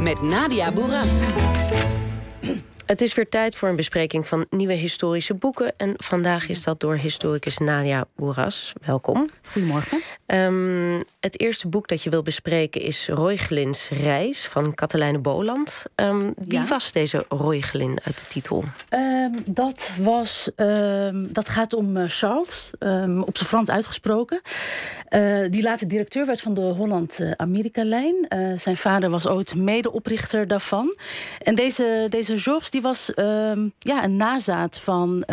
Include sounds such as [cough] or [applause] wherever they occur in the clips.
Met Nadia Boeras. Het is weer tijd voor een bespreking van nieuwe historische boeken. En vandaag is dat door historicus Nadia Boeras. Welkom. Goedemorgen. Um, het eerste boek dat je wil bespreken is Roygelins Reis van Katelijne Boland. Um, wie was deze Roygelin uit de titel? Um, dat, was, dat gaat om uh, Charles, op zijn Frans uitgesproken. Uh, die later directeur werd van de Holland-Amerika-lijn. Uh, zijn vader was ooit medeoprichter daarvan. En deze, deze Georges die was ja, een nazaat van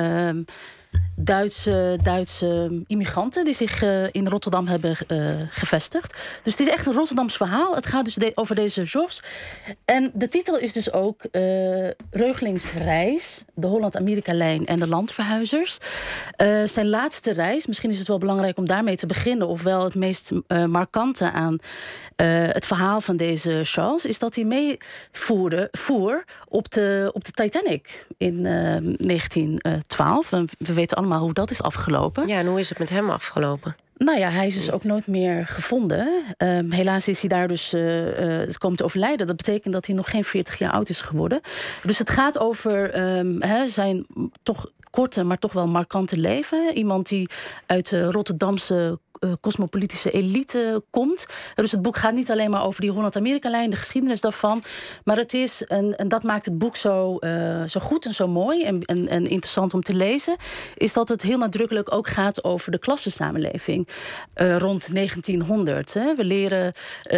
Duitse, Duitse immigranten die zich uh, in Rotterdam hebben uh, gevestigd. Dus het is echt een Rotterdams verhaal. Het gaat dus over deze Georges. En de titel is dus ook uh, de Holland-Amerika-lijn en de landverhuizers. zijn laatste reis, misschien is het wel belangrijk om daarmee te beginnen, ofwel het meest markante aan het verhaal van deze Charles, is dat hij meevoerde voer op de, op de Titanic in 1912. En we weten allemaal hoe dat is afgelopen. Ja, en hoe is het met hem afgelopen? Nou ja, hij is dus ook nooit meer gevonden. Um, helaas is hij daar dus uh, uh, komen te overlijden. Dat betekent dat hij nog geen 40 jaar oud is geworden. Dus het gaat over um, he, zijn toch korte, maar toch wel markante leven. Iemand die uit de Rotterdamse uh, cosmopolitische elite komt. Dus het boek gaat niet alleen maar over die Holland-Amerika-lijn, de geschiedenis daarvan. Maar het is, en, en dat maakt het boek zo, uh, zo goed en zo mooi en, en, interessant om te lezen, is dat het heel nadrukkelijk ook gaat over de klassensamenleving uh, rond 1900. Hè. We leren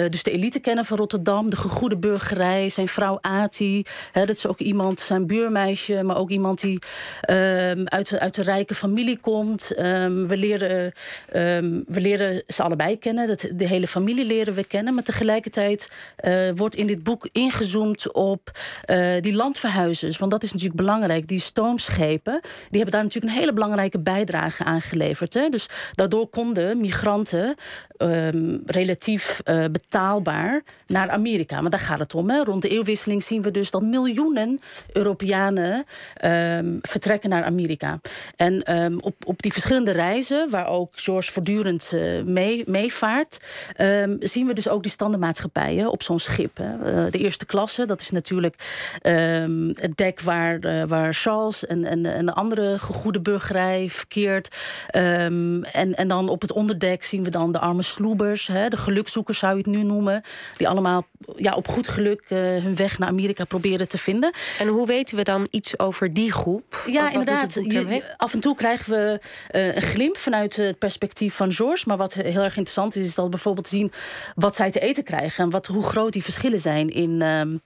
dus de elite kennen van Rotterdam, de gegoede burgerij, zijn vrouw Ati. Hè, dat is ook iemand, zijn buurmeisje, maar ook iemand die ehm, uit, uit de rijke familie komt. Um, we leren. Um, we leren ze allebei kennen. Dat, de hele familie leren we kennen. Maar tegelijkertijd uh, wordt in dit boek ingezoomd op uh, die landverhuizers. Want dat is natuurlijk belangrijk. Die stoomschepen die hebben daar natuurlijk een hele belangrijke bijdrage aan geleverd. Hè? Dus daardoor konden migranten um, relatief uh, betaalbaar naar Amerika. Maar daar gaat het om. Rond de eeuwwisseling zien we dus dat miljoenen Europeanen um, vertrekken naar Amerika. En um, op, op die verschillende reizen, waar ook George voortdurend mee, meevaart, um, zien we dus ook die standaardmaatschappijen op zo'n schip. Hè. Uh, de eerste klasse, dat is natuurlijk um, het dek waar, uh, waar Charles en, en, en de andere gegoede burgerij verkeert. Um, en, en dan op het onderdek zien we dan de arme sloebers, hè, de gelukzoekers zou je het nu noemen, die allemaal ja, op goed geluk hun weg naar Amerika proberen te vinden. En hoe weten we dan iets over die groep? Ja, inderdaad. Je, af en toe krijgen we een glimp vanuit het perspectief van George. Maar wat heel erg interessant is, is dat bijvoorbeeld te zien wat zij te eten krijgen en wat, hoe groot die verschillen zijn in. Um,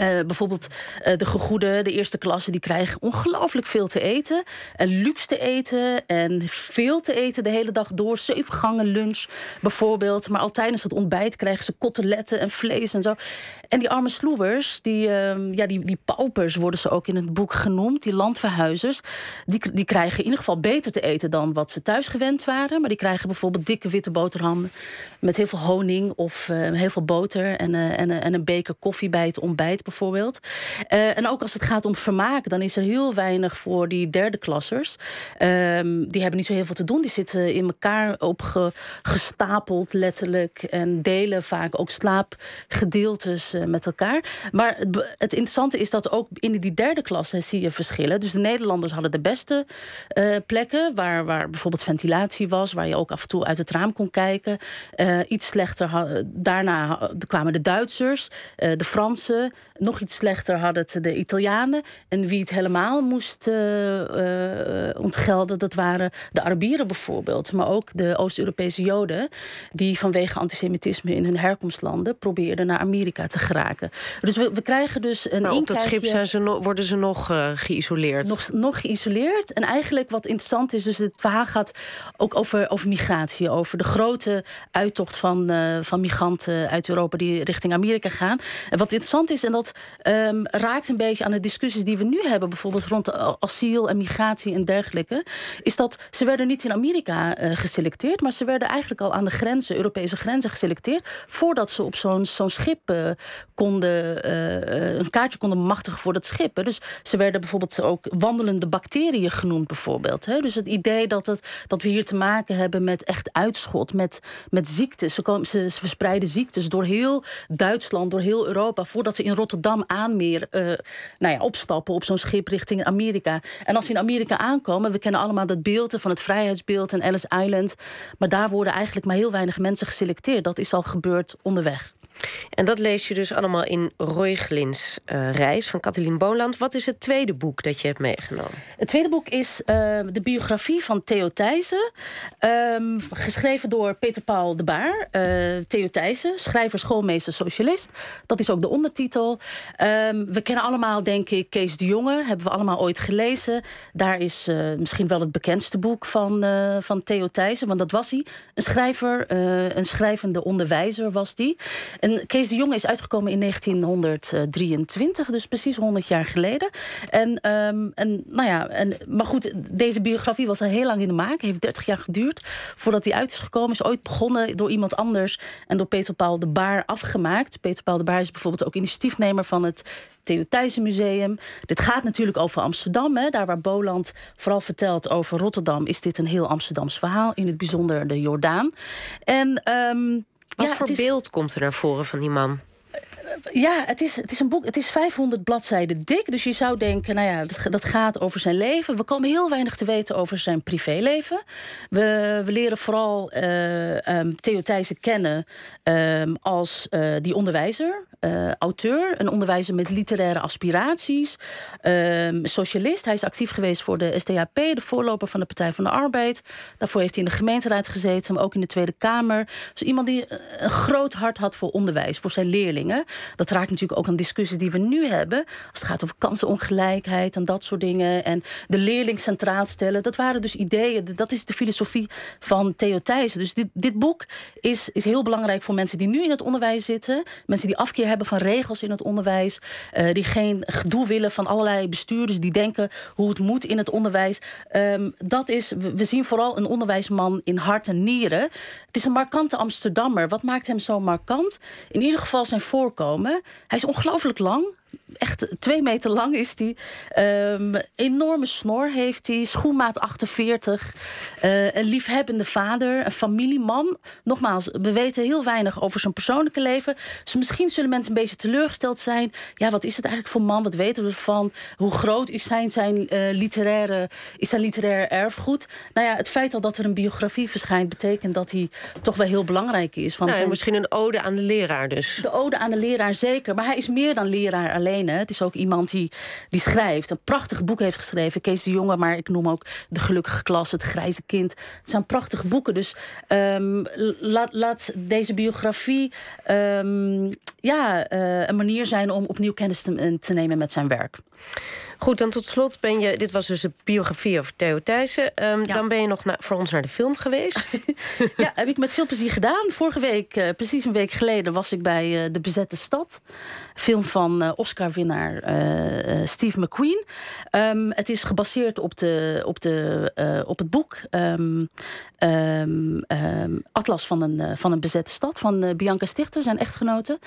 uh, bijvoorbeeld uh, de gegoede, de eerste klasse, die krijgen ongelooflijk veel te eten. En luxe te eten en veel te eten de hele dag door. Zeven gangen lunch bijvoorbeeld. Maar al tijdens het ontbijt krijgen ze koteletten en vlees en zo. En die arme sloebers, die, uh, ja, die, die paupers worden ze ook in het boek genoemd, die landverhuizers, die, die krijgen in ieder geval beter te eten dan wat ze thuis gewend waren. Maar die krijgen bijvoorbeeld dikke witte boterhammen met heel veel honing of uh, heel veel boter en, en, een beker koffie bij het ontbijt bijvoorbeeld. Uh, en ook als het gaat om vermaak, dan is er heel weinig voor die derde klassers. Ehm, die hebben niet zo heel veel te doen. Die zitten in elkaar opgestapeld letterlijk en delen vaak ook slaapgedeeltes eh, met elkaar. Maar het, het, interessante is dat ook in die derde klasse zie je verschillen. Dus de Nederlanders hadden de beste uh, plekken, waar, waar bijvoorbeeld ventilatie was, waar je ook af en toe uit het raam kon kijken. Iets slechter, daarna kwamen de Duitsers, de Fransen. Nog iets slechter hadden het de Italianen. En wie het helemaal moest ontgelden, dat waren de Arabieren bijvoorbeeld. Maar ook de Oost-Europese Joden, die vanwege antisemitisme in hun herkomstlanden probeerden naar Amerika te geraken. Dus we, we krijgen dus een. Maar op dat schip zijn ze no worden ze nog uh, geïsoleerd? Nog, nog geïsoleerd. En eigenlijk wat interessant is, dus het verhaal gaat ook over, over migratie, over de grote uittocht van, van migranten uit Europa die richting Amerika gaan. En wat interessant is, en dat um, raakt een beetje aan de discussies die we nu hebben, bijvoorbeeld rond asiel en migratie en dergelijke. Is dat ze werden niet in Amerika uh, geselecteerd, maar ze werden eigenlijk al aan de grenzen, Europese grenzen geselecteerd, voordat ze op zo'n schip uh, konden, uh, een kaartje konden bemachtigen voor dat schip. Dus ze werden bijvoorbeeld ook wandelende bacteriën genoemd, bijvoorbeeld. Hè? Dus het idee dat, dat we hier te maken hebben met echt uitschot, met, met ziektes. Ze, komen, ze, ze verspreiden ziektes door heel Duitsland, door heel Europa, voordat ze in Rotterdam aanmeer uh, nou ja, opstappen op zo'n schip richting Amerika. En als ze in Amerika aankomen, we kennen allemaal dat beeld van het vrijheidsbeeld en Ellis Island. Maar daar worden eigenlijk maar heel weinig mensen geselecteerd. Dat is al gebeurd onderweg. En dat lees je dus allemaal in Royglins uh, Reis van Kathleen Boland. Wat is het tweede boek dat je hebt meegenomen? Het tweede boek is uh, de biografie van Theo Thijssen. Um, geschreven door Peter Paul de Baar. Uh, Theo Thijssen, schrijver, schoolmeester, socialist. Dat is ook de ondertitel. Um, we kennen allemaal, denk ik, Kees de Jonge. Hebben we allemaal ooit gelezen. Daar is misschien wel het bekendste boek van, van Theo Thijssen. Want dat was hij. Een schrijver, een schrijvende onderwijzer was die. En Kees de Jonge is uitgekomen in 1923, dus precies 100 jaar geleden. En, um, en nou ja, en, maar goed, deze biografie was al heel lang in de maak. Heeft 30 jaar geduurd voordat hij uit is gekomen. Is ooit begonnen door iemand anders en door Peter Paul de Baar afgemaakt. Peter Paul de Baar is bijvoorbeeld ook initiatiefnemer van het Theo Thijssen Museum. Dit gaat natuurlijk over Amsterdam. Hè. Daar waar Boland vooral vertelt over Rotterdam... is dit een heel Amsterdams verhaal. In het bijzonder de Jordaan. En um, wat voor beeld komt er naar voren van die man? Ja, het is, het is een boek. Het is 500 bladzijden dik. Dus je zou denken, nou ja, dat, dat gaat over zijn leven. We komen heel weinig te weten over zijn privéleven. We, we leren vooral uh, um, Theo Thijssen kennen um, als uh, die onderwijzer. Uh, auteur, een onderwijzer met literaire aspiraties, um, socialist. Hij is actief geweest voor de SDAP, de voorloper van de Partij van de Arbeid. Daarvoor heeft hij in de gemeenteraad gezeten, maar ook in de Tweede Kamer. Dus iemand die een groot hart had voor onderwijs, voor zijn leerlingen. Dat raakt natuurlijk ook aan discussies die we nu hebben. Als het gaat over kansenongelijkheid en dat soort dingen. En de leerling centraal stellen. Dat waren dus ideeën. Dat is de filosofie van Theo Thijssen. Dus dit, dit boek is, is heel belangrijk voor mensen die nu in het onderwijs zitten. Mensen die afkeer hebben van regels in het onderwijs. Uh, die geen gedoe willen van allerlei bestuurders die denken hoe het moet in het onderwijs. Um, dat is, we zien vooral een onderwijsman in hart en nieren. Het is een markante Amsterdammer. Wat maakt hem zo markant? In ieder geval zijn voorkomen. Hij is ongelooflijk lang echt twee meter lang is hij. Um, enorme snor heeft hij. Schoenmaat 48. Uh, eh, een liefhebbende vader. Een familieman. Nogmaals, we weten heel weinig over zijn persoonlijke leven. Dus misschien zullen mensen een beetje teleurgesteld zijn. Ja, wat is het eigenlijk voor man? Wat weten we ervan? Hoe groot is zijn, zijn, uh, literaire, is zijn literaire erfgoed? Nou ja, het feit al dat er een biografie verschijnt... betekent dat hij toch wel heel belangrijk is. Van nou, zijn... Misschien een ode aan de leraar dus. De ode aan de leraar, zeker. Maar hij is meer dan leraar Het is ook iemand die, die schrijft. Een prachtig boek heeft geschreven. Kees de Jonge, maar ik noem ook De Gelukkige Klas, Het Grijze Kind. Het zijn prachtige boeken. Dus um, laat, laat deze biografie um, ja, uh, een manier zijn om opnieuw kennis te nemen met zijn werk. Goed, dan tot slot ben je. Dit was dus de biografie over Theo Thijssen. Um, ja. Dan ben je nog na, voor ons naar de film geweest. [laughs] ja, heb ik met veel plezier gedaan. Vorige week, uh, precies een week geleden, was ik bij uh, De Bezette Stad. Film van uh, Oscar-winnaar Steve McQueen. Um, het is gebaseerd op, de, op, de, op het boek um, Atlas van een, van een bezette stad van Bianca Stichter, zijn echtgenote.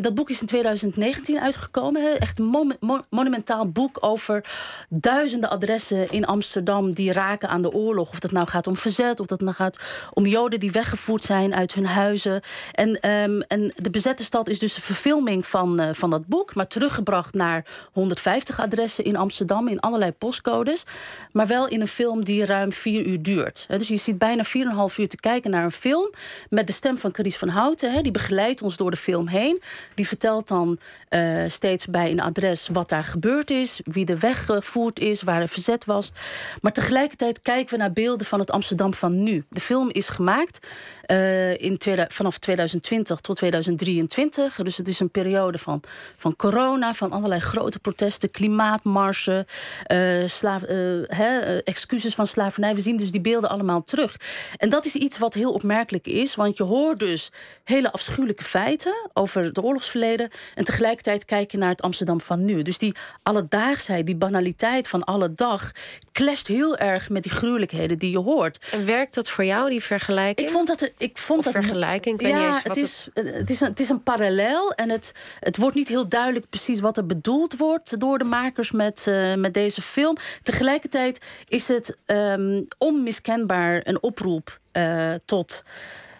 dat boek is in 2019 uitgekomen. Echt een mo mo monumentaal boek over duizenden adressen in Amsterdam die raken aan de oorlog. Of dat nou gaat om verzet, of dat nou gaat om Joden die weggevoerd zijn uit hun huizen. En, um, en de bezette stad is dus de verfilming van, uh, van dat boek, maar teruggebracht naar 150 adressen in Amsterdam in allerlei postcodes. Maar wel in een film die ruim vier uur duurt. Dus je ziet bijna 4,5 uur te kijken naar een film met de stem van Carice van Houten. Die begeleidt ons door de film heen. Die vertelt dan uh, steeds bij een adres wat daar gebeurd is, wie er weggevoerd is, waar er verzet was. Maar tegelijkertijd kijken we naar beelden van het Amsterdam van nu. De film is gemaakt uh, in vanaf 2020 tot 2023. Dus het is een periode van, van corona, van allerlei grote protesten, klimaatmarsen, uh, slaaf, uh, excuses van slavernij. We zien dus die beelden allemaal terug. En dat is iets wat heel opmerkelijk is, want je hoort dus hele afschuwelijke feiten over het oorlogsverleden. En tegelijkertijd kijk je naar het Amsterdam van nu. Dus die alledaagsheid, die banaliteit van alle dag, clasht heel erg met die gruwelijkheden die je hoort. En werkt dat voor jou, die vergelijking? Ik vond dat. Ik vond dat vergelijking. Ik ja, het, is, het... is een, het is een parallel. En het, het wordt niet heel duidelijk precies wat er bedoeld wordt door de makers met, uh, met deze film. Tegelijkertijd is het um, onmiskenbaar een oproep uh, tot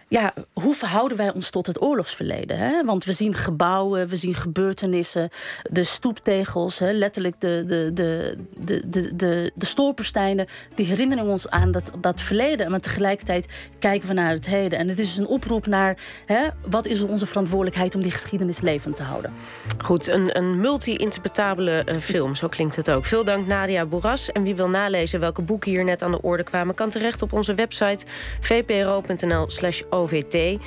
ja, hoe verhouden wij ons tot het oorlogsverleden? Hè? Want we zien gebouwen, we zien gebeurtenissen, de stoeptegels, hè? letterlijk de, de, de, de, de, de, de stolpersteinen, die herinneren ons aan dat, dat verleden. Maar tegelijkertijd kijken we naar het heden. En het is een oproep naar hè, wat is onze verantwoordelijkheid om die geschiedenis levend te houden. Goed, een, een multi-interpretabele uh, film, zo klinkt het ook. Veel dank Nadia Boeras. En wie wil nalezen welke boeken hier net aan de orde kwamen, kan terecht op onze website vpro.nl/slash OVT.